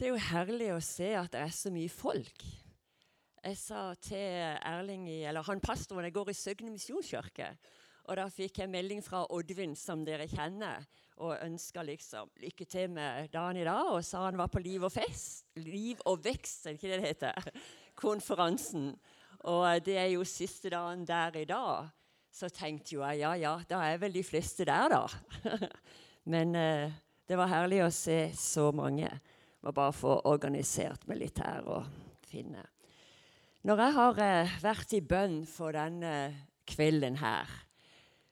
Det er jo herlig å se at det er så mye folk. Jeg sa til Erling eller han pastoren jeg går i Søgne misjonskirke. Og da fikk jeg melding fra Oddvin, som dere kjenner, og ønska liksom lykke til med dagen i dag. Og sa han var på Liv og fest, Liv og vekst, er det ikke det det heter? Konferansen. Og det er jo siste dagen der i dag. Så tenkte jo jeg ja, ja, da er vel de fleste der, da. Men eh, det var herlig å se så mange. Må bare få organisert her og finne. Når jeg har eh, vært i bønn for denne kvelden her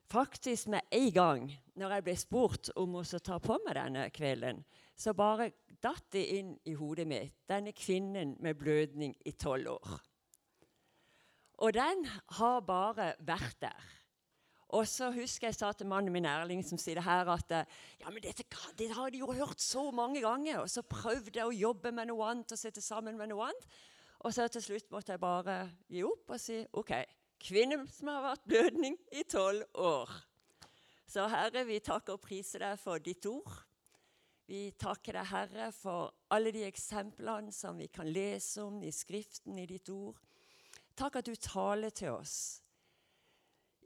Faktisk med en gang når jeg ble spurt om å ta på meg denne kvelden, så bare datt det inn i hodet mitt denne kvinnen med blødning i tolv år. Og den har bare vært der. Og så husker jeg sa til mannen min Erling som sier her at ja, men dette, det har de jo hørt så mange ganger. Og så prøvde jeg å jobbe med noe annet og sitte sammen med noe annet. Og så til slutt måtte jeg bare gi opp og si OK. Kvinne som har vært blødning i tolv år. Så Herre, vi takker og priser deg for ditt ord. Vi takker deg, Herre, for alle de eksemplene som vi kan lese om i Skriften, i ditt ord. Takk at du taler til oss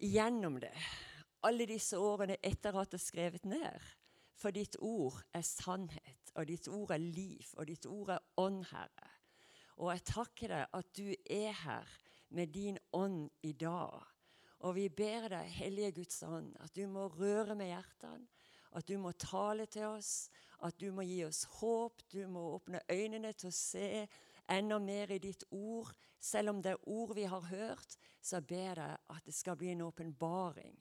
gjennom det, alle disse årene etter at det er skrevet ned. For ditt ord er sannhet, og ditt ord er liv, og ditt ord er ånd, Herre. Og jeg takker deg at du er her med din ånd i dag. Og vi ber deg, Hellige Guds ånd, at du må røre med hjertene, at du må tale til oss, at du må gi oss håp, du må åpne øynene til å se enda mer i ditt ord. Selv om det er ord vi har hørt, så ber jeg at det skal bli en åpenbaring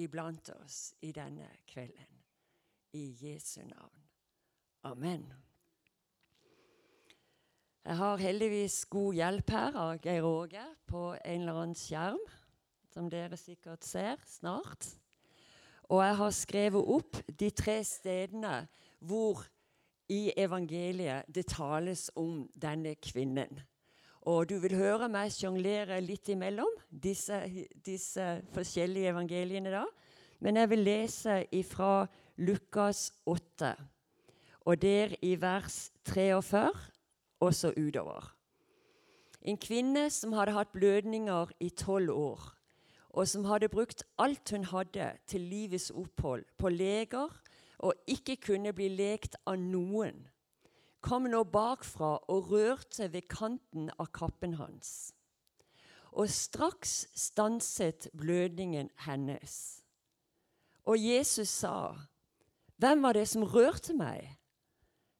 iblant oss i denne kvelden. I Jesu navn. Amen. Jeg har heldigvis god hjelp her av Geir Åge på en eller annen skjerm, som dere sikkert ser snart. Og jeg har skrevet opp de tre stedene hvor i evangeliet det tales om denne kvinnen. Og du vil høre meg sjonglere litt imellom disse, disse, forskjellige evangeliene da. Men jeg vil lese ifra Lukas 8, og der i vers 43 og så utover. En kvinne som hadde hatt blødninger i tolv år, og som hadde brukt alt hun hadde til livets opphold på leger og ikke kunne bli lekt av noen, kom nå bakfra og rørte ved kanten av kappen hans. Og straks stanset blødningen hennes. Og Jesus sa, 'Hvem var det som rørte meg?'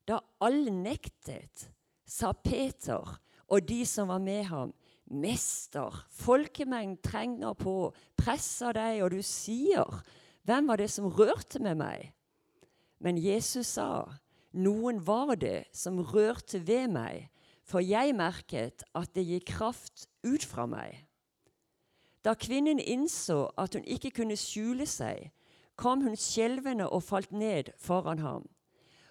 Da alle nektet, sa Peter og de som var med ham, 'Mester, folkemengden trenger på, presser deg, og du sier:" 'Hvem var det som rørte med meg?' Men Jesus sa, 'Noen var det som rørte ved meg, for jeg merket at det gikk kraft ut fra meg.' Da kvinnen innså at hun ikke kunne skjule seg, kom hun skjelvende og falt ned foran ham.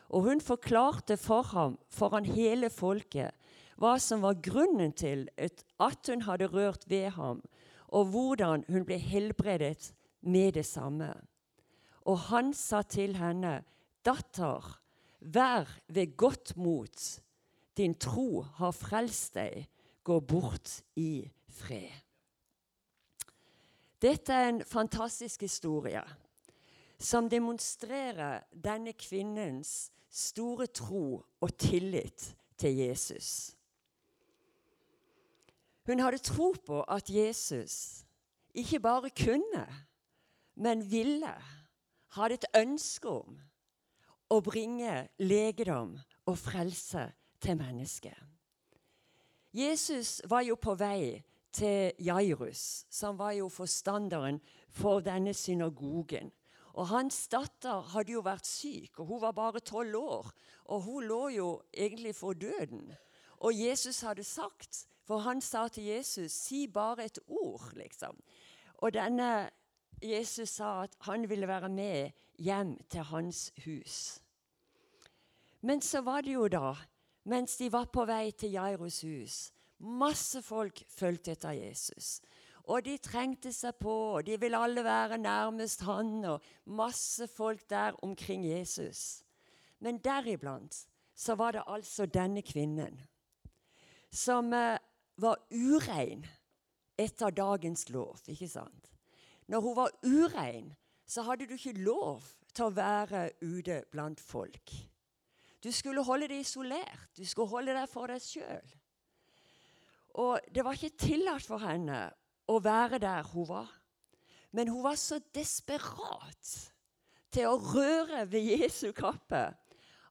Og hun forklarte for ham, foran hele folket, hva som var grunnen til at hun hadde rørt ved ham, og hvordan hun ble helbredet med det samme. Og han sa til henne, Datter, vær ved godt mot. Din tro har frelst deg. Gå bort i fred. Dette er en fantastisk historie som demonstrerer denne kvinnens store tro og tillit til Jesus. Hun hadde tro på at Jesus ikke bare kunne, men ville, hadde et ønske om å bringe legedom og frelse til mennesket. Jesus var jo på vei til Jairus, som var jo forstanderen for denne synagogen. Og Hans datter hadde jo vært syk, og hun var bare tolv år. Og hun lå jo egentlig for døden. Og Jesus hadde sagt, for han sa til Jesus, 'Si bare et ord', liksom. Og denne Jesus sa at han ville være med hjem til hans hus. Men så var det jo da, mens de var på vei til Jairus hus, masse folk fulgte etter Jesus. Og de trengte seg på, og de ville alle være nærmest han, og masse folk der omkring Jesus. Men deriblant så var det altså denne kvinnen som eh, var urein etter dagens lov. ikke sant? Når hun var urein, så hadde du ikke lov til å være ute blant folk. Du skulle holde deg isolert. Du skulle holde deg for deg sjøl. Og det var ikke tillatt for henne å være der hun var. Men hun var så desperat til å røre ved Jesu kappe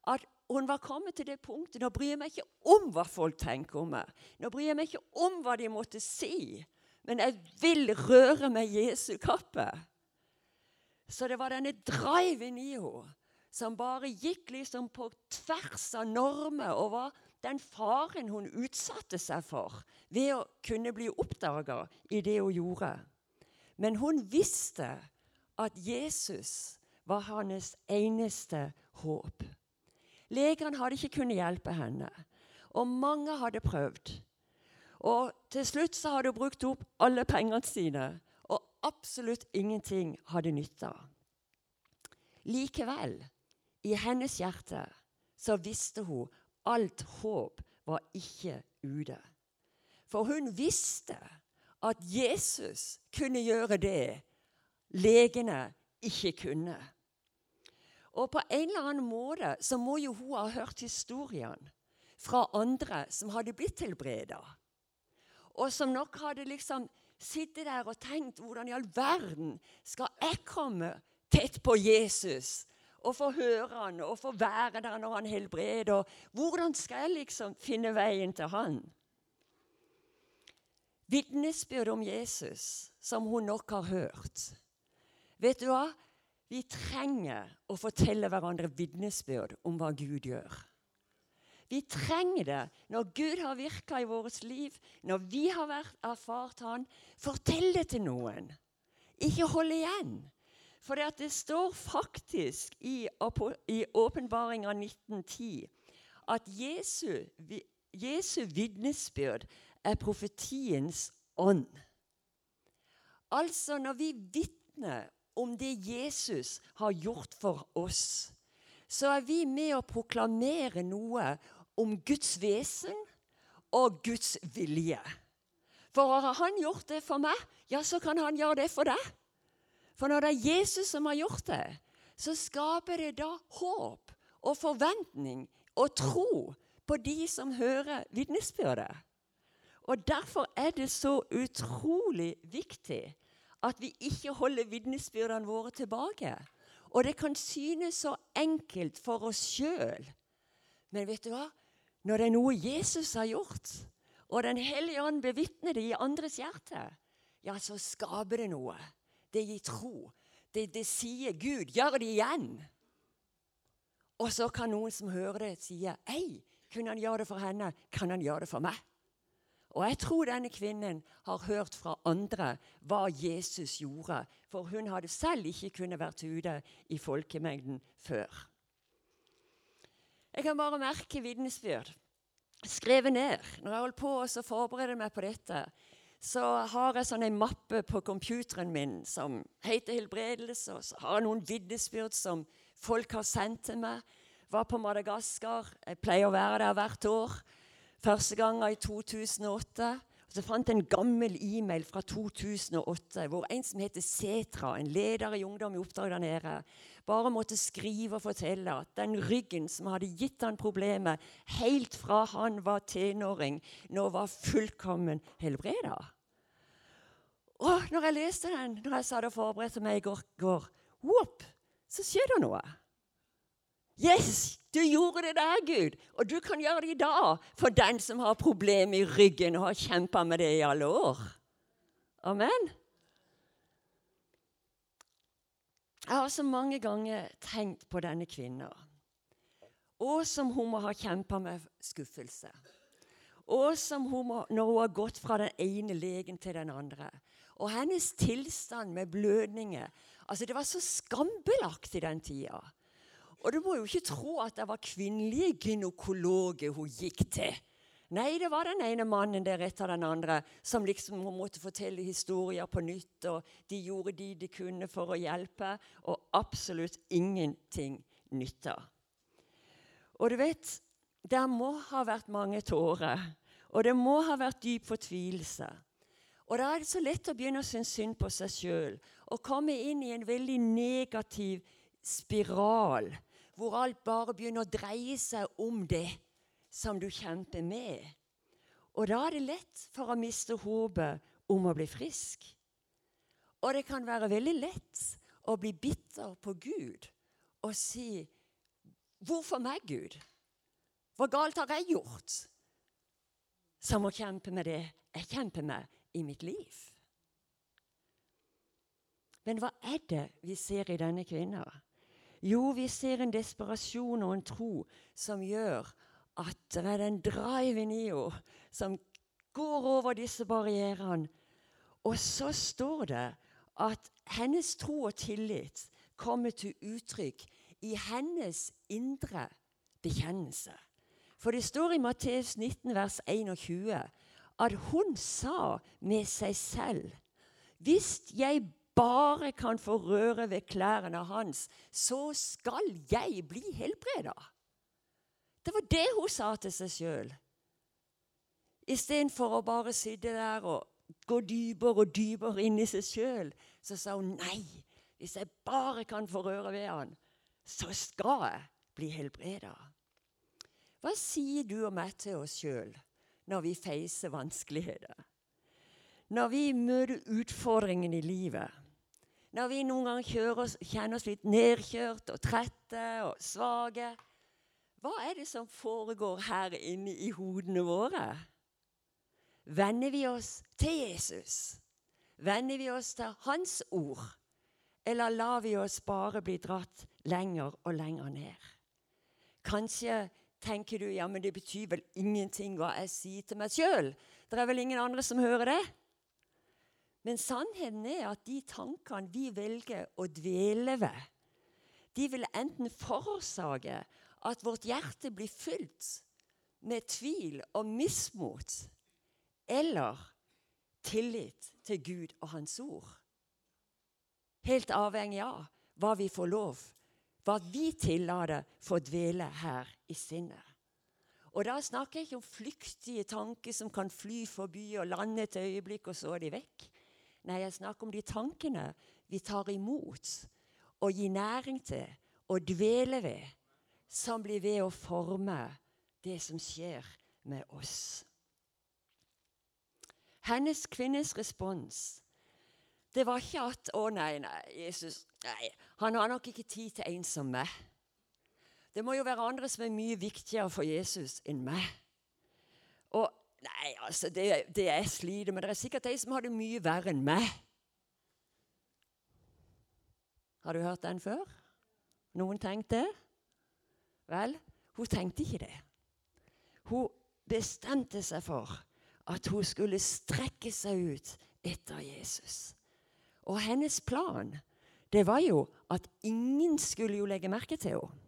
at hun var kommet til det punktet Nå bryr jeg meg ikke om hva folk tenker om meg. Nå bryr jeg meg ikke om hva de måtte si. Men jeg vil røre med Jesu kappe. Så det var denne driven i henne som bare gikk liksom på tvers av normer og var den faren hun utsatte seg for ved å kunne bli oppdaga i det hun gjorde. Men hun visste at Jesus var hennes eneste håp. Legene hadde ikke kunnet hjelpe henne, og mange hadde prøvd. Og til slutt så hadde hun brukt opp alle pengene sine, absolutt ingenting hadde nytta. Likevel, i hennes hjerte, så visste hun alt håp var ikke ute. For hun visste at Jesus kunne gjøre det legene ikke kunne. Og på en eller annen måte så må jo hun ha hørt historien fra andre som hadde blitt helbreda og som nok hadde liksom sittet der og tenkt hvordan i all verden skal jeg komme tett på Jesus og få høre han og få være der når han helbreder? Hvordan skal jeg liksom finne veien til han? Vitnesbyrd om Jesus, som hun nok har hørt. Vet du hva? Vi trenger å fortelle hverandre vitnesbyrd om hva Gud gjør. Vi trenger det når Gud har virka i vårt liv, når vi har erfart Han. Fortell det til noen. Ikke hold igjen. For det, det står faktisk i Åpenbaringa 1910 at Jesu, Jesu vitnesbyrd er profetiens ånd. Altså, når vi vitner om det Jesus har gjort for oss, så er vi med å proklamere noe om Guds vesen og Guds vilje. For har han gjort det for meg, ja, så kan han gjøre det for deg. For når det er Jesus som har gjort det, så skaper det da håp og forventning og tro på de som hører vitnesbyrdet. Og Derfor er det så utrolig viktig at vi ikke holder vitnesbyrdene våre tilbake. Og det kan synes så enkelt for oss sjøl. Men vet du hva? Når det er noe Jesus har gjort, og Den hellige ånd bevitner det i andres hjerte, ja, så skaper det noe. Det gir tro. Det, det sier Gud. Gjør det igjen. Og så kan noen som hører det, si Ei, kunne han gjøre det for henne? Kan han gjøre det for meg? Og jeg tror denne kvinnen har hørt fra andre hva Jesus gjorde, for hun hadde selv ikke kunnet vært ute i folkemengden før. Jeg kan bare merke vitnesbyrd. Skrevet ned. Når jeg holdt på å forberede meg på dette, så har jeg sånn en mappe på computeren min som heter 'Helbredelse'. og Så har jeg noen vitnesbyrd som folk har sendt til meg. Var på Madagaskar. Jeg pleier å være der hvert år. Første gang i 2008. Og så fant jeg en gammel e-mail fra 2008 hvor en som heter Setra, en leder i Ungdom i oppdrag der nede, bare måtte skrive og fortelle at den ryggen som hadde gitt han problemet helt fra han var tenåring, nå var fullkommen helbreda. Og når jeg leste den, når jeg satt og forberedte meg i går, går whoop, så skjer det noe. Yes, du gjorde det der, Gud, og du kan gjøre det i dag for den som har problemer i ryggen og har kjempa med det i alle år. Amen. Jeg har så mange ganger tenkt på denne kvinnen. Og som hun må ha kjempa med skuffelse. Og som hun må, når hun har gått fra den ene legen til den andre. Og hennes tilstand med blødninger altså Det var så skambelagt i den tida. Og du må jo ikke tro at det var kvinnelige gynekologer hun gikk til. Nei, det var den ene mannen der etter den andre som liksom måtte fortelle historier på nytt. Og de gjorde de de kunne for å hjelpe, og absolutt ingenting nytta. Og du vet, det må ha vært mange tårer, og det må ha vært dyp fortvilelse. Og da er det så lett å begynne å synes synd på seg sjøl og komme inn i en veldig negativ spiral hvor alt bare begynner å dreie seg om det som du kjemper med. Og da er det lett for å miste håpet om å bli frisk. Og det kan være veldig lett å bli bitter på Gud og si 'Hvorfor meg, Gud? Hva galt har jeg gjort?' Som å kjempe med det jeg kjemper med i mitt liv. Men hva er det vi ser i denne kvinnen? Jo, vi ser en desperasjon og en tro som gjør at det er den driven i henne som går over disse barrierene. Og så står det at hennes tro og tillit kommer til uttrykk i hennes indre bekjennelse. For det står i Matteus 19, vers 21 at hun sa med seg selv Hvis jeg bare kan få røre ved klærne hans, så skal jeg bli helbreda. Det var det hun sa til seg sjøl. Istedenfor å bare sitte der og gå dypere og dypere inn i seg sjøl, så sa hun nei. Hvis jeg bare kan få røre ved han, så skal jeg bli helbreda. Hva sier du og meg til oss sjøl når vi feiser vanskeligheter? Når vi møter utfordringene i livet? Når vi noen ganger oss, kjenner oss litt nedkjørt og trette og svake? Hva er det som foregår her inne i hodene våre? Venner vi oss til Jesus? Venner vi oss til Hans ord? Eller lar vi oss bare bli dratt lenger og lenger ned? Kanskje tenker du ja, men det betyr vel ingenting hva jeg sier til meg sjøl. Det er vel ingen andre som hører det? Men sannheten er at de tankene vi velger å dvele ved, de vil enten forårsake at vårt hjerte blir fylt med tvil og mismot, eller tillit til Gud og Hans ord. Helt avhengig av hva vi får lov hva vi tillater for å dvele her i sinnet. Og da snakker jeg ikke om flyktige tanker som kan fly forbi og lande et øyeblikk, og så er de vekk. Nei, jeg snakker om de tankene vi tar imot og gir næring til og dveler ved, som blir ved å forme det som skjer med oss. Hennes kvinnes respons det var ikke at 'Å, nei, nei, Jesus nei, Han har nok ikke tid til en som meg'. Det må jo være andre som er mye viktigere for Jesus enn meg. Nei, altså, det, det jeg sliter med Det er sikkert de som har det mye verre enn meg. Har du hørt den før? Noen tenkte det? Vel, hun tenkte ikke det. Hun bestemte seg for at hun skulle strekke seg ut etter Jesus. Og hennes plan det var jo at ingen skulle jo legge merke til henne.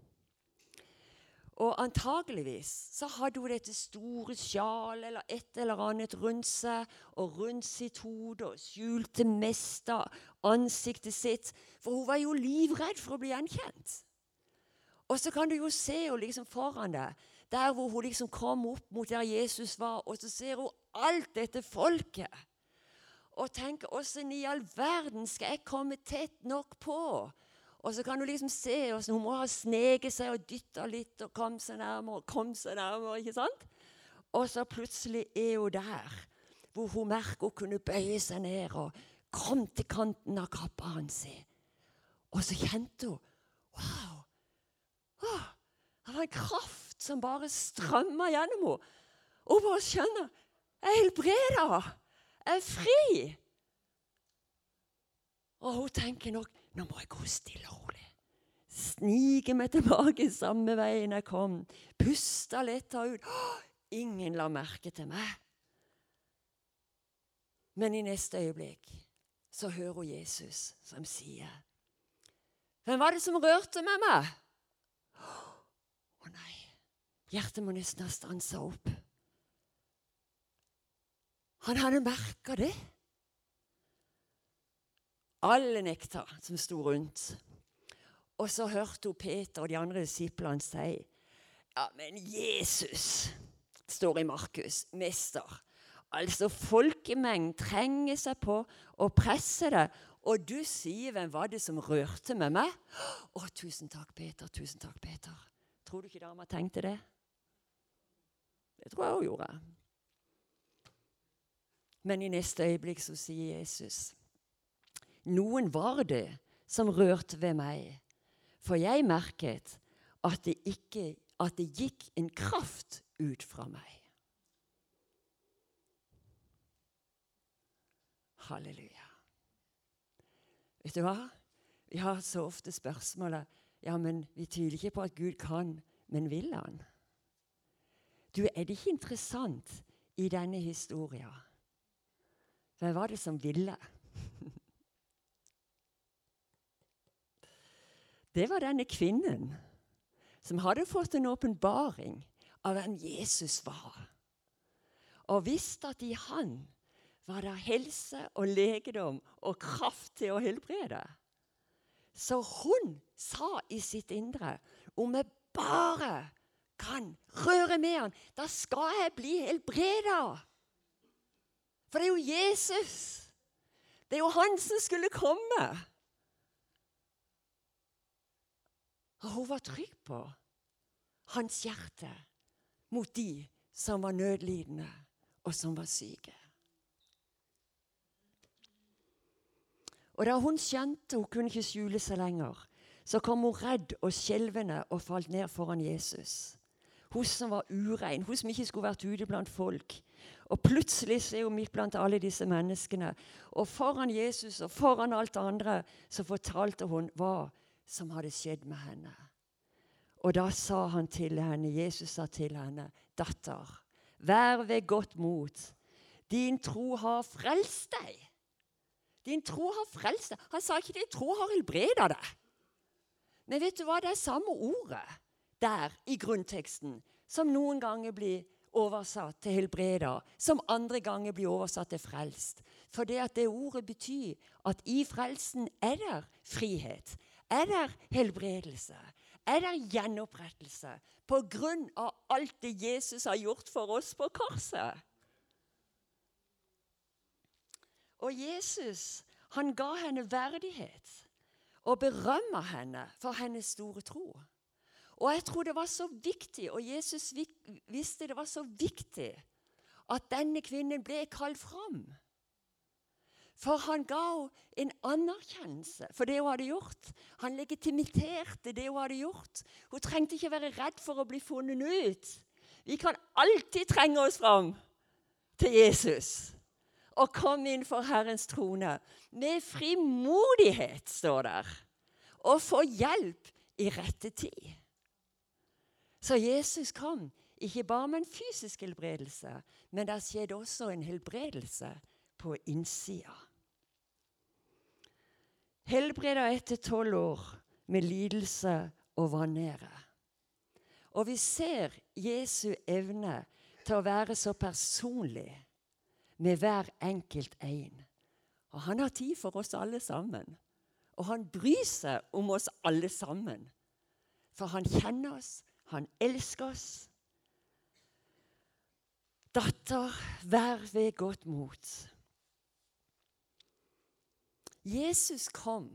Og antageligvis så hadde hun dette store sjal eller et eller annet rundt seg og rundt sitt hode og skjulte mest av ansiktet sitt. For hun var jo livredd for å bli gjenkjent. Og så kan du jo se henne liksom foran deg, der hvor hun liksom kom opp mot der Jesus var, og så ser hun alt dette folket og tenker åssen i all verden skal jeg komme tett nok på? Og så kan du liksom se hvordan hun må ha sneket seg og dytta litt og kom seg nærmere og kom seg nærmere. ikke sant? Og så plutselig er hun der, hvor hun merker hun kunne bøye seg ned og kom til kanten av kappa hans. Og så kjente hun Wow! Oh, det var en kraft som bare strømma gjennom henne. Hun bare skjønner Jeg er helbreda! Jeg er fri! Og hun tenker nok nå må jeg gå stille og rolig. Snike meg tilbake samme veien jeg kom. Puste litt og ut. ingen la merke til meg. Men i neste øyeblikk så hører hun Jesus som sier Hvem var det som rørte med meg? Å nei. Hjertet må nesten ha stansa opp. Han hadde merka det. Alle nekta som sto rundt. Og så hørte hun Peter og de andre disiplene si Ja, men Jesus, står i Markus, mester. Altså, folkemengden trenger seg på å presse det. Og du sier 'Hvem var det som rørte med meg?' 'Å, tusen takk, Peter. Tusen takk, Peter.' Tror du ikke dama tenkte det? Det tror jeg hun gjorde. Men i neste øyeblikk så sier Jesus noen var det som rørte ved meg, for jeg merket at det, ikke, at det gikk en kraft ut fra meg. Halleluja. Vet du hva? Vi har så ofte spørsmålet ja, men vi tviler ikke på at Gud kan, men vil han? Du, er det ikke interessant i denne historien? Hvem var det som ville? Det var denne kvinnen som hadde fått en åpenbaring av hvem Jesus var, og visste at i han var det helse og legedom og kraft til å helbrede. Så hun sa i sitt indre om jeg bare kan røre med han, da skal jeg bli helbreda. For det er jo Jesus. Det er jo han som skulle komme. Og hun var trygg på hans hjerte mot de som var nødlidende, og som var syke. Og da hun skjønte hun kunne ikke skjule seg lenger, så kom hun redd og skjelvende og falt ned foran Jesus. Hun som var urein, hun som ikke skulle vært ute blant folk. Og plutselig er hun midt blant alle disse menneskene. Og foran Jesus og foran alt det andre så fortalte hun hva som hadde skjedd med henne. Og da sa han til henne, Jesus sa til henne, 'Datter, vær ved godt mot. Din tro har frelst deg.' Din tro har frelst deg. Han sa ikke 'din tro har helbreda deg'. Men vet du hva? Det er samme ordet der i grunnteksten som noen ganger blir oversatt til 'helbreda', som andre ganger blir oversatt til frelst. For det at det ordet betyr at i frelsen er der frihet, er det helbredelse, er det gjenopprettelse på grunn av alt det Jesus har gjort for oss på korset. Og Jesus han ga henne verdighet og berømma henne for hennes store tro. Og jeg tror det var så viktig, og Jesus visste det var så viktig, at denne kvinnen ble kalt fram. For han ga henne en anerkjennelse for det hun hadde gjort. Han legitimiterte det hun hadde gjort. Hun trengte ikke være redd for å bli funnet ut. Vi kan alltid trenge oss fram til Jesus og komme inn for Herrens trone med frimodighet, står der, og få hjelp i rette tid. Så Jesus kom ikke bare med en fysisk helbredelse, men det skjedde også en helbredelse på innsida helbreda etter tolv år med lidelse og vanære. Og vi ser Jesu evne til å være så personlig med hver enkelt en. Og han har tid for oss alle sammen. Og han bryr seg om oss alle sammen. For han kjenner oss, han elsker oss. Datter, vær ved godt mot. Jesus kom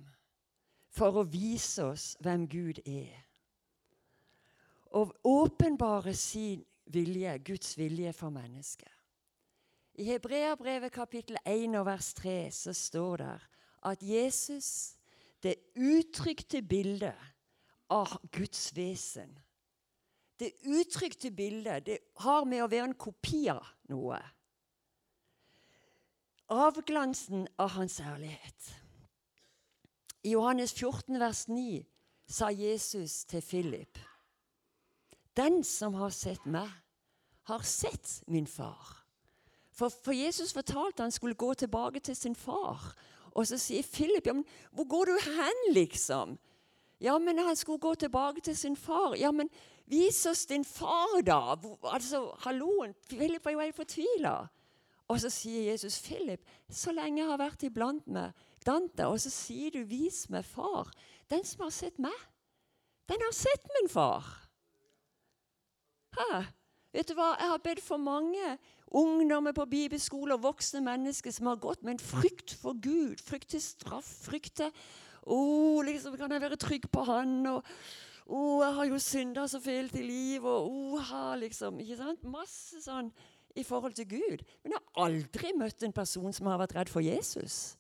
for å vise oss hvem Gud er. Og åpenbare sin vilje, Guds vilje for mennesket. I Hebreabrevet kapittel 1 og vers 3 så står det at Jesus, det uttrykte bildet av Guds vesen Det uttrykte bildet det har med å være en kopi av noe avglansen av hans ærlighet. I Johannes 14, vers 9 sa Jesus til Philip.: Den som har sett meg, har sett min far. For, for Jesus fortalte han skulle gå tilbake til sin far. Og så sier Philip, ja, men 'Hvor går du hen, liksom?' Ja, men han skulle gå tilbake til sin far. Ja, men vis oss din far, da! Altså, hallo, Philip var jo helt fortvila. Og så sier Jesus, 'Philip, så lenge jeg har vært iblant med Dante, og så sier du, 'Vis meg far'. Den som har sett meg, den har sett min far. Hæ? Vet du hva? Jeg har bedt for mange ungdommer på bibelskole og voksne mennesker som har gått med en frykt for Gud, frykt til straff, frykt til oh, liksom, Kan jeg være trygg på Han? og oh, jeg har jo synda så fælt i livet. og oh, liksom, ikke sant? Masse sånn i forhold til Gud. Men jeg har aldri møtt en person som har vært redd for Jesus.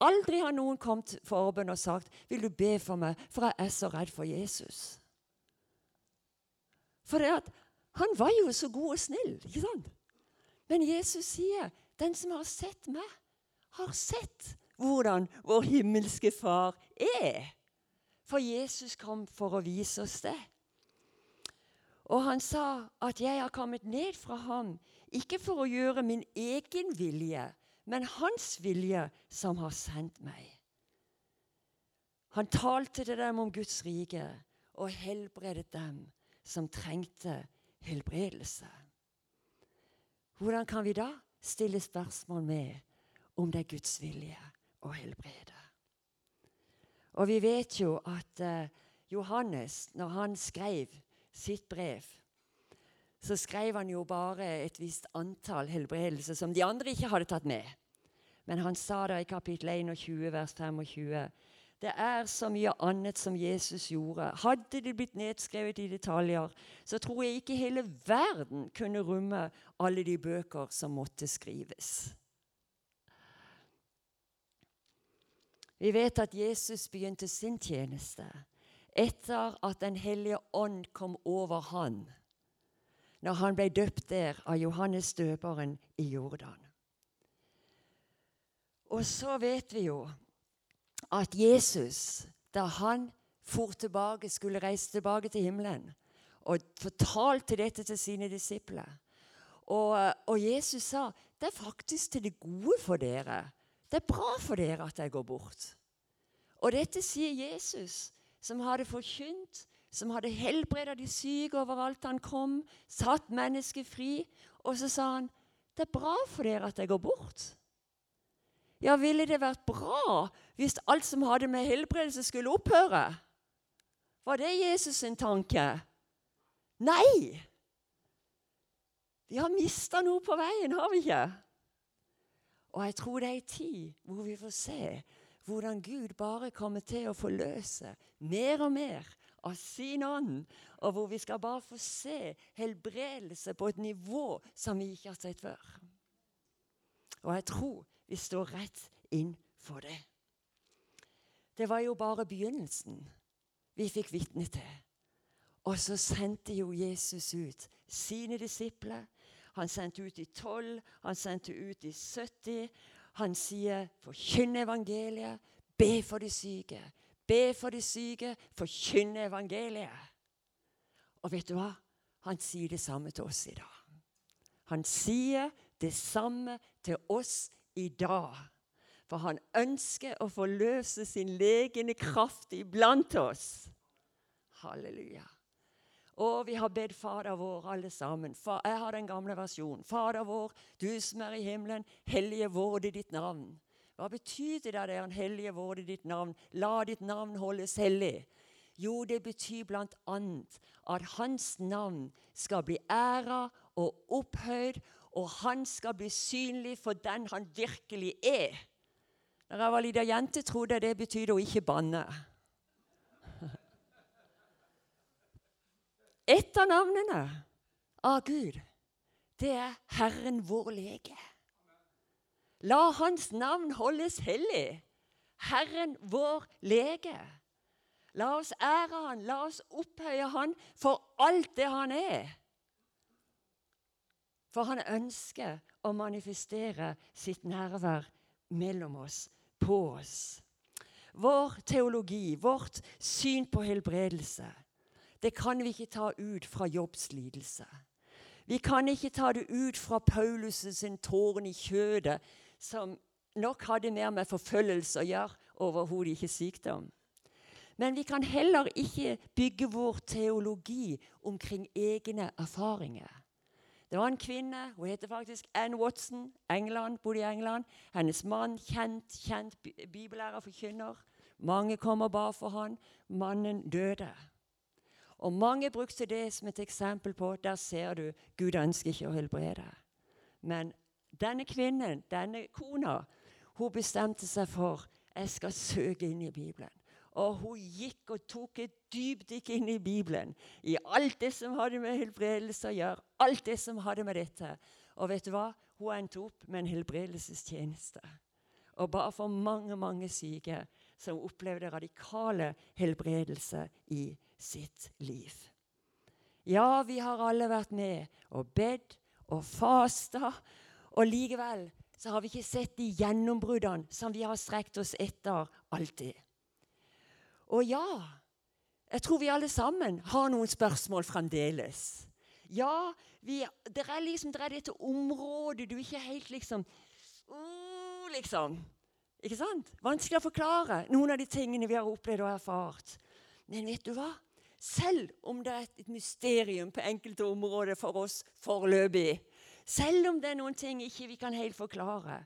Aldri har noen kommet for forbønn og sagt 'Vil du be for meg, for jeg er så redd for Jesus'? For at, han var jo så god og snill. ikke sant? Men Jesus sier, 'Den som har sett meg, har sett hvordan vår himmelske Far er'. For Jesus kom for å vise oss det. Og han sa at 'jeg har kommet ned fra ham', ikke for å gjøre min egen vilje', men hans vilje som har sendt meg. Han talte til dem om Guds rike og helbredet dem som trengte helbredelse. Hvordan kan vi da stille spørsmål med om det er Guds vilje å helbrede? Og vi vet jo at uh, Johannes, når han skrev sitt brev, så skrev han jo bare et visst antall helbredelser som de andre ikke hadde tatt med. Men han sa det i kapittel 21, vers 25. Det er så mye annet som Jesus gjorde. Hadde det blitt nedskrevet i detaljer, så tror jeg ikke hele verden kunne romme alle de bøker som måtte skrives. Vi vet at Jesus begynte sin tjeneste etter at Den hellige ånd kom over han når han ble døpt der av Johannes døperen i Jordan. Og så vet vi jo at Jesus, da han for tilbake, skulle reise tilbake til himmelen, og fortalte dette til sine disipler og, og Jesus sa det er faktisk til det gode for dere. Det er bra for dere at jeg går bort. Og dette sier Jesus, som hadde forkynt som hadde helbreda de syke overalt han kom, satt mennesket fri. Og så sa han, 'Det er bra for dere at jeg går bort.' Ja, ville det vært bra hvis alt som hadde med helbredelse, skulle opphøre? Var det Jesus sin tanke? Nei! Vi har mista noe på veien, har vi ikke? Og jeg tror det er en tid hvor vi får se hvordan Gud bare kommer til å forløse mer og mer av sin ånd, og hvor vi skal bare få se helbredelse på et nivå som vi ikke har sett før. Og jeg tror vi står rett inn for det. Det var jo bare begynnelsen vi fikk vitne til. Og så sendte jo Jesus ut sine disipler. Han sendte ut i tolv, han sendte ut i 70. Han sier 'forkynn evangeliet', be for de syke, Be for de syke, forkynne evangeliet. Og vet du hva? Han sier det samme til oss i dag. Han sier det samme til oss i dag. For han ønsker å forløse sin legende kraft iblant oss. Halleluja. Og vi har bedt Fader vår, alle sammen. Jeg har den gamle versjonen. Fader vår, du som er i himmelen, hellige vorde ditt navn. Hva betyr det da det er en hellige vorde ditt navn? La ditt navn holdes hellig. Jo, det betyr bl.a. at hans navn skal bli æra og opphøyd, og han skal bli synlig for den han virkelig er. Da jeg var lita jente, trodde jeg det betydde å ikke banne. Et av navnene av Gud, det er Herren vår lege. La Hans navn holdes hellig. Herren vår lege. La oss ære Han, la oss opphøye Han for alt det Han er. For Han ønsker å manifestere sitt nærvær mellom oss, på oss. Vår teologi, vårt syn på helbredelse, det kan vi ikke ta ut fra jobbslidelse. Vi kan ikke ta det ut fra Paulus' sin tårn i kjødet som nok hadde mer med forfølgelse å gjøre, overhodet ikke sykdom. Men vi kan heller ikke bygge vår teologi omkring egne erfaringer. Det var en kvinne, hun heter faktisk Ann Watson, England, bodde i England. Hennes mann, kjent, kjent bibellærer, forkynner. Mange kom og ba for han. Mannen døde. Og mange brukte det som et eksempel på der ser du Gud ønsker ikke å helbrede. Men denne kvinnen, denne kona, hun bestemte seg for jeg skal søke inn i Bibelen. Og hun gikk og tok et dypdykk inn i Bibelen. I alt det som hadde med helbredelse å gjøre. Alt det som hadde med dette. Og vet du hva? Hun endte opp med en helbredelsestjeneste. Og bare for mange, mange syke som opplevde radikale helbredelse i sitt liv. Ja, vi har alle vært med og bedt og fasta, og likevel så har vi ikke sett de gjennombruddene som vi har strekt oss etter alltid. Og ja, jeg tror vi alle sammen har noen spørsmål fremdeles. Ja, vi, det er liksom det er dette området du ikke helt liksom uh, Liksom. Ikke sant? Vanskelig å forklare noen av de tingene vi har opplevd og erfart. Men vet du hva? Selv om det er et mysterium på enkelte områder for oss foreløpig, selv om det er noen ting ikke vi kan helt forklare,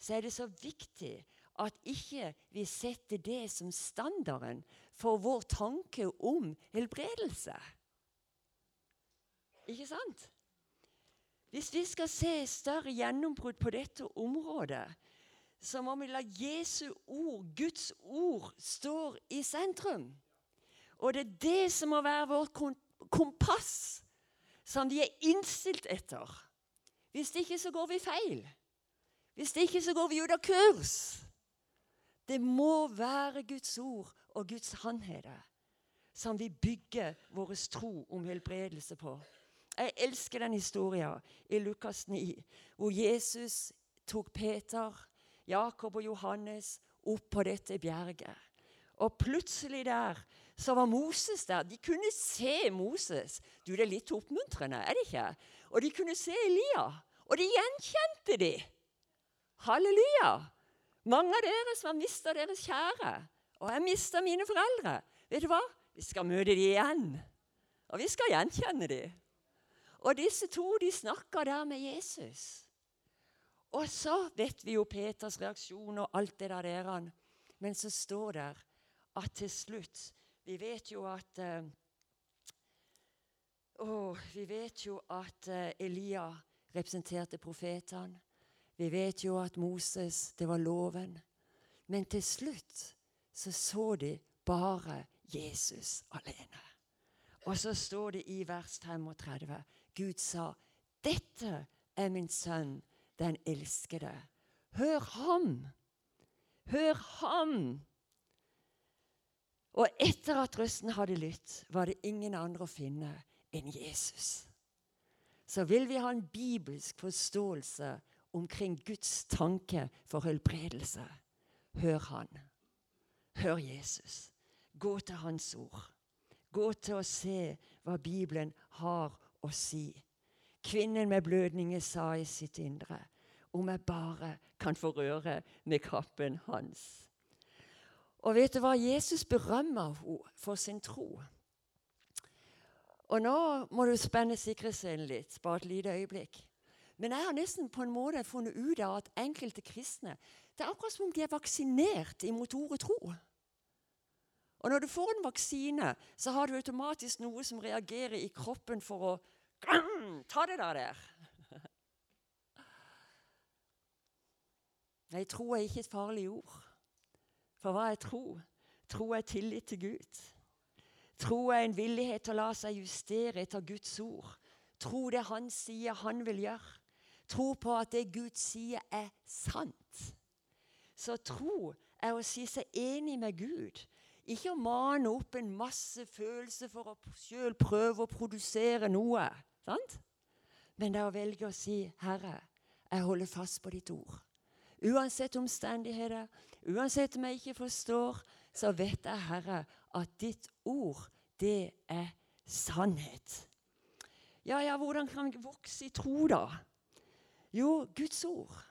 så er det så viktig at ikke vi setter det som standarden for vår tanke om helbredelse. Ikke sant? Hvis vi skal se større gjennombrudd på dette området, så må vi la Jesu ord, Guds ord, stå i sentrum. Og det er det som må være vårt kompass, som vi er innstilt etter. Hvis ikke så går vi feil. Hvis ikke så går vi ut av kurs. Det må være Guds ord og Guds sannheter som vi bygger vår tro om helbredelse på. Jeg elsker den historien i Lukas 9, hvor Jesus tok Peter, Jakob og Johannes opp på dette bjerget. Og plutselig der så var Moses der. De kunne se Moses. Du, Det er litt oppmuntrende, er det ikke? Og de kunne se Elia. Og de gjenkjente de. Halleluja! Mange av dere som har mista deres kjære. Og jeg mista mine foreldre. Vet du hva? Vi skal møte de igjen. Og vi skal gjenkjenne de. Og disse to de snakka der med Jesus. Og så vet vi jo Peters reaksjon og alt det der. der Men så står det at til slutt Vi vet jo at uh, oh, Vi vet jo at uh, Elia representerte profetene. Vi vet jo at Moses, det var loven. Men til slutt så så de bare Jesus alene. Og så står det i vers 35 Gud sa, 'Dette er min sønn, den elskede. Hør ham! Hør ham!' Og etter at røsten hadde lytt, var det ingen andre å finne enn Jesus. Så vil vi ha en bibelsk forståelse omkring Guds tanke for helbredelse. Hør Han. Hør Jesus. Gå til Hans ord. Gå til å se hva Bibelen har å si. Kvinnen med blødninger sa i sitt indre om jeg bare kan få røre med kappen hans. Og vet du hva? Jesus berømmer henne for sin tro. Og nå må du spenne sikkerhetsscenen litt, bare et lite øyeblikk. Men jeg har nesten på en måte funnet ut av at enkelte kristne det er akkurat som om de er vaksinert imot ordet tro. Og når du får en vaksine, så har du automatisk noe som reagerer i kroppen for å Ta det der der. Nei, tro er ikke et farlig ord. For hva er tro? Tro er tillit til Gud. Tro er en villighet til å la seg justere etter Guds ord. Tro det Han sier han vil gjøre. Tro på at det Gud sier, er sant. Så tro er å si seg enig med Gud ikke å mane opp en masse følelser for å sjøl prøve å produsere noe. Sant? Men det er å velge å si, 'Herre, jeg holder fast på ditt ord'. Uansett omstendigheter, uansett om jeg ikke forstår, så vet jeg, Herre, at ditt ord, det er sannhet. Ja, ja, hvordan kan vi vokse i tro, da? Jo, Guds ord.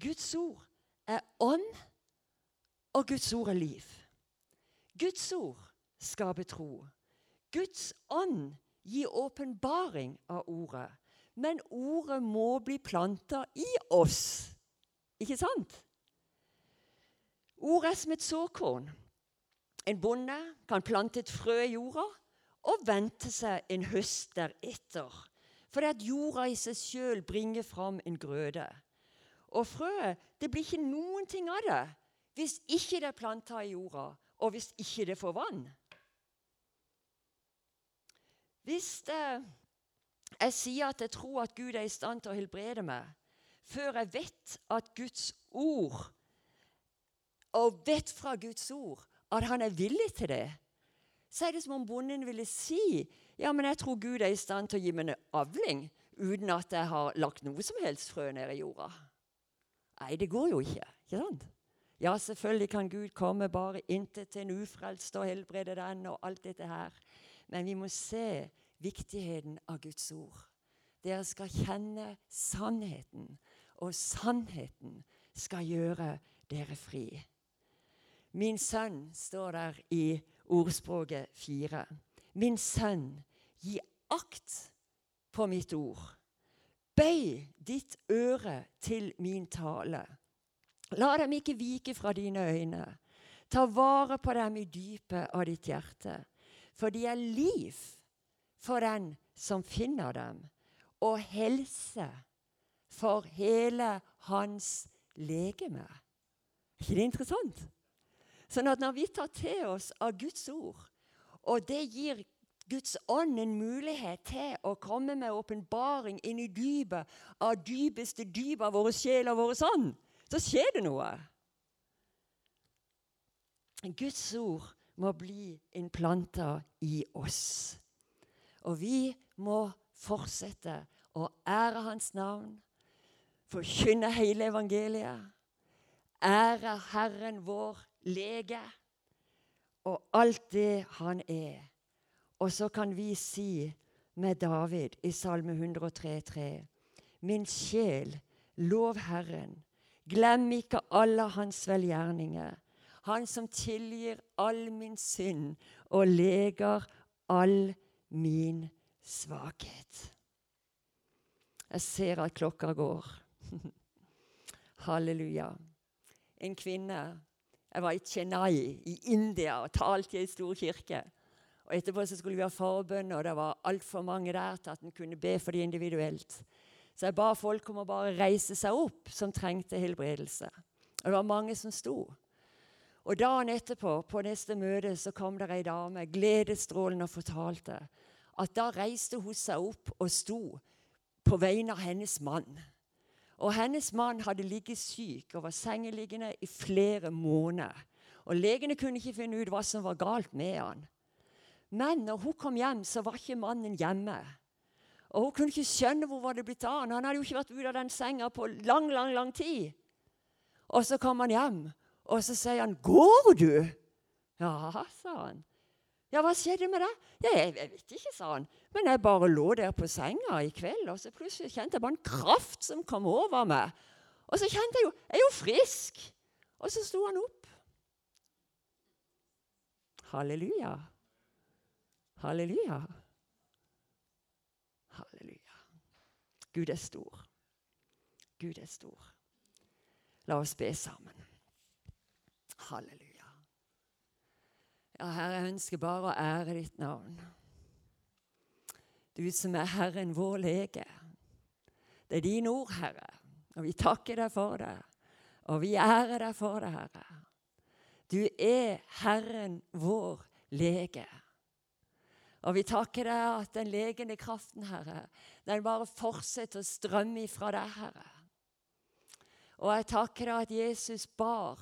Guds ord er ånd, og Guds ord er liv. Guds ord skaper tro. Guds ånd gir åpenbaring av ordet. Men ordet må bli planta i oss. Ikke sant? Ordet er som et såkorn. En bonde kan plante et frø i jorda, og vente seg en høst deretter. For det at jorda i seg sjøl bringer fram en grøde. Og frøet det blir ikke noen ting av det hvis ikke det er planta i jorda, og hvis ikke det får vann. Hvis det, jeg sier at jeg tror at Gud er i stand til å helbrede meg, før jeg vet at Guds ord og vet fra Guds ord at han er villig til det, så er det som om bonden ville si ja, men jeg tror Gud er i stand til å gi meg en avling uten at jeg har lagt noe som helst frø ned i jorda. Nei, det går jo ikke. ikke sant? Ja, selvfølgelig kan Gud komme bare inntil til en ufrelst og helbrede den og alt dette her. Men vi må se viktigheten av Guds ord. Dere skal kjenne sannheten, og sannheten skal gjøre dere fri. Min sønn står der i ordspråket fire. Min sønn, gi akt på mitt ord. Bøy ditt øre til min tale. La dem ikke vike fra dine øyne. Ta vare på dem i dypet av ditt hjerte. For de er liv for den som finner dem, og helse for hele hans legeme. Er ikke det interessant? Sånn at når vi tar til oss av Guds ord, og det gir Guds ånd en mulighet til å komme med åpenbaring inn i dypet av dypeste dyp av våre sjel og våre ånd, så skjer det noe. Guds ord må bli innplanta i oss. Og vi må fortsette å ære Hans navn, forkynne hele evangeliet, ære Herren vår lege og alt det han er. Og så kan vi si med David i Salme 103,3.: Min sjel, lov Herren. Glem ikke alle hans velgjerninger. Han som tilgir all min synd og leger all min svakhet. Jeg ser at klokka går. Halleluja. En kvinne jeg var i Chennai i India og talte i ei stor kirke. Og Etterpå så skulle vi ha forbønn, og det var altfor mange der til at en kunne be for dem individuelt. Så jeg ba folk om å bare reise seg opp som trengte helbredelse. Og det var mange som sto. Og Dagen etterpå, på neste møte, så kom det ei dame gledesstrålende og fortalte at da reiste hun seg opp og sto på vegne av hennes mann. Og hennes mann hadde ligget syk og var sengeliggende i flere måneder. Og Legene kunne ikke finne ut hva som var galt med han. Men når hun kom hjem, så var ikke mannen hjemme. Og Hun kunne ikke skjønne hvor var det blitt av han. Han hadde jo ikke vært ute av den senga på lang, lang, lang tid. Og så kom han hjem, og så sier han, 'Går du?' 'Ja', sa han. 'Ja, hva skjedde med det?' Ja, jeg, jeg vet ikke', sa han. Men jeg bare lå der på senga i kveld, og så plutselig kjente jeg bare en kraft som kom over meg. Og så kjente jeg jo Jeg er jo frisk! Og så sto han opp. Halleluja. Halleluja. Halleluja. Gud er stor. Gud er stor. La oss be sammen. Halleluja. Ja, Herre, jeg ønsker bare å ære ditt navn. Du som er Herren vår lege. Det er dine ord, Herre, og vi takker deg for det. Og vi ærer deg for det, Herre. Du er Herren vår lege. Og vi takker deg at den legende kraften, Herre, den bare fortsetter å strømme ifra deg, Herre. Og jeg takker deg at Jesus bar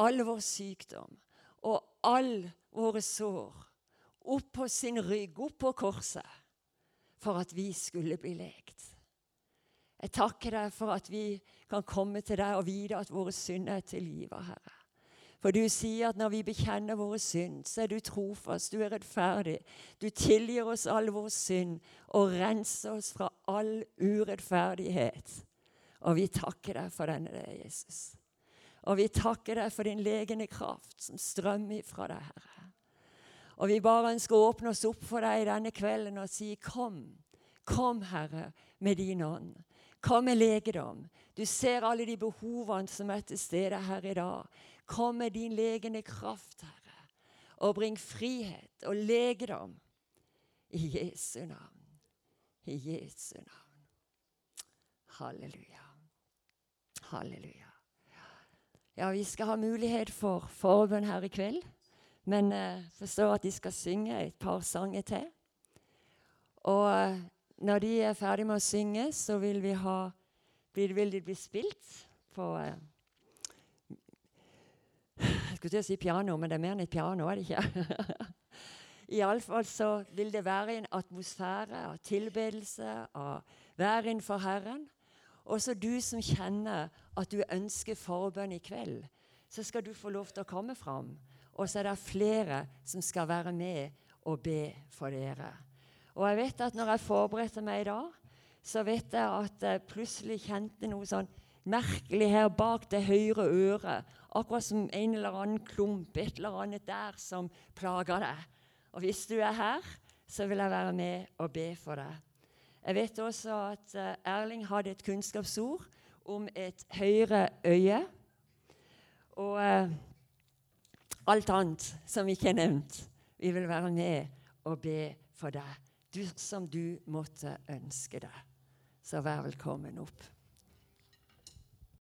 all vår sykdom og all våre sår opp på sin rygg, opp på korset for at vi skulle bli lekt. Jeg takker deg for at vi kan komme til deg og vite at våre synder er tilgivet, Herre. For du sier at når vi bekjenner våre synd, så er du trofast, du er rettferdig. Du tilgir oss all vår synd og renser oss fra all urettferdighet. Og vi takker deg for denne, deg, Jesus. Og vi takker deg for din legende kraft som strømmer fra deg, Herre. Og vi bare ønsker å åpne oss opp for deg denne kvelden og si kom. Kom, Herre, med din ånd. Kom med legedom. Du ser alle de behovene som er til stede her i dag. Kom med din legende kraft, Herre, og bring frihet og legedom I Jesu navn. I Jesu navn. Halleluja. Halleluja. Ja, vi skal ha mulighet for forbønn her i kveld. Men jeg eh, forstår at de skal synge et par sanger til. Og eh, når de er ferdig med å synge, så vil, vi ha, vil de bli spilt på eh, Jeg skulle til å si piano, men det er mer enn et piano, er det ikke? Iallfall så vil det være en atmosfære av tilbedelse, av vær innenfor Herren. Også du som kjenner at du ønsker forbønn i kveld, så skal du få lov til å komme fram. Og så er det flere som skal være med og be for dere. Og jeg vet at når jeg forberedte meg i dag, så vet jeg at jeg plutselig kjente noe sånn merkelig her bak det høyre øret. Akkurat som en eller annen klump, et eller annet der som plager deg. Og hvis du er her, så vil jeg være med og be for deg. Jeg vet også at eh, Erling hadde et kunnskapsord om et høyre øye. Og uh, alt annet som ikke er nevnt. Vi vil være med og be for deg, du som du måtte ønske deg. Så vær velkommen opp.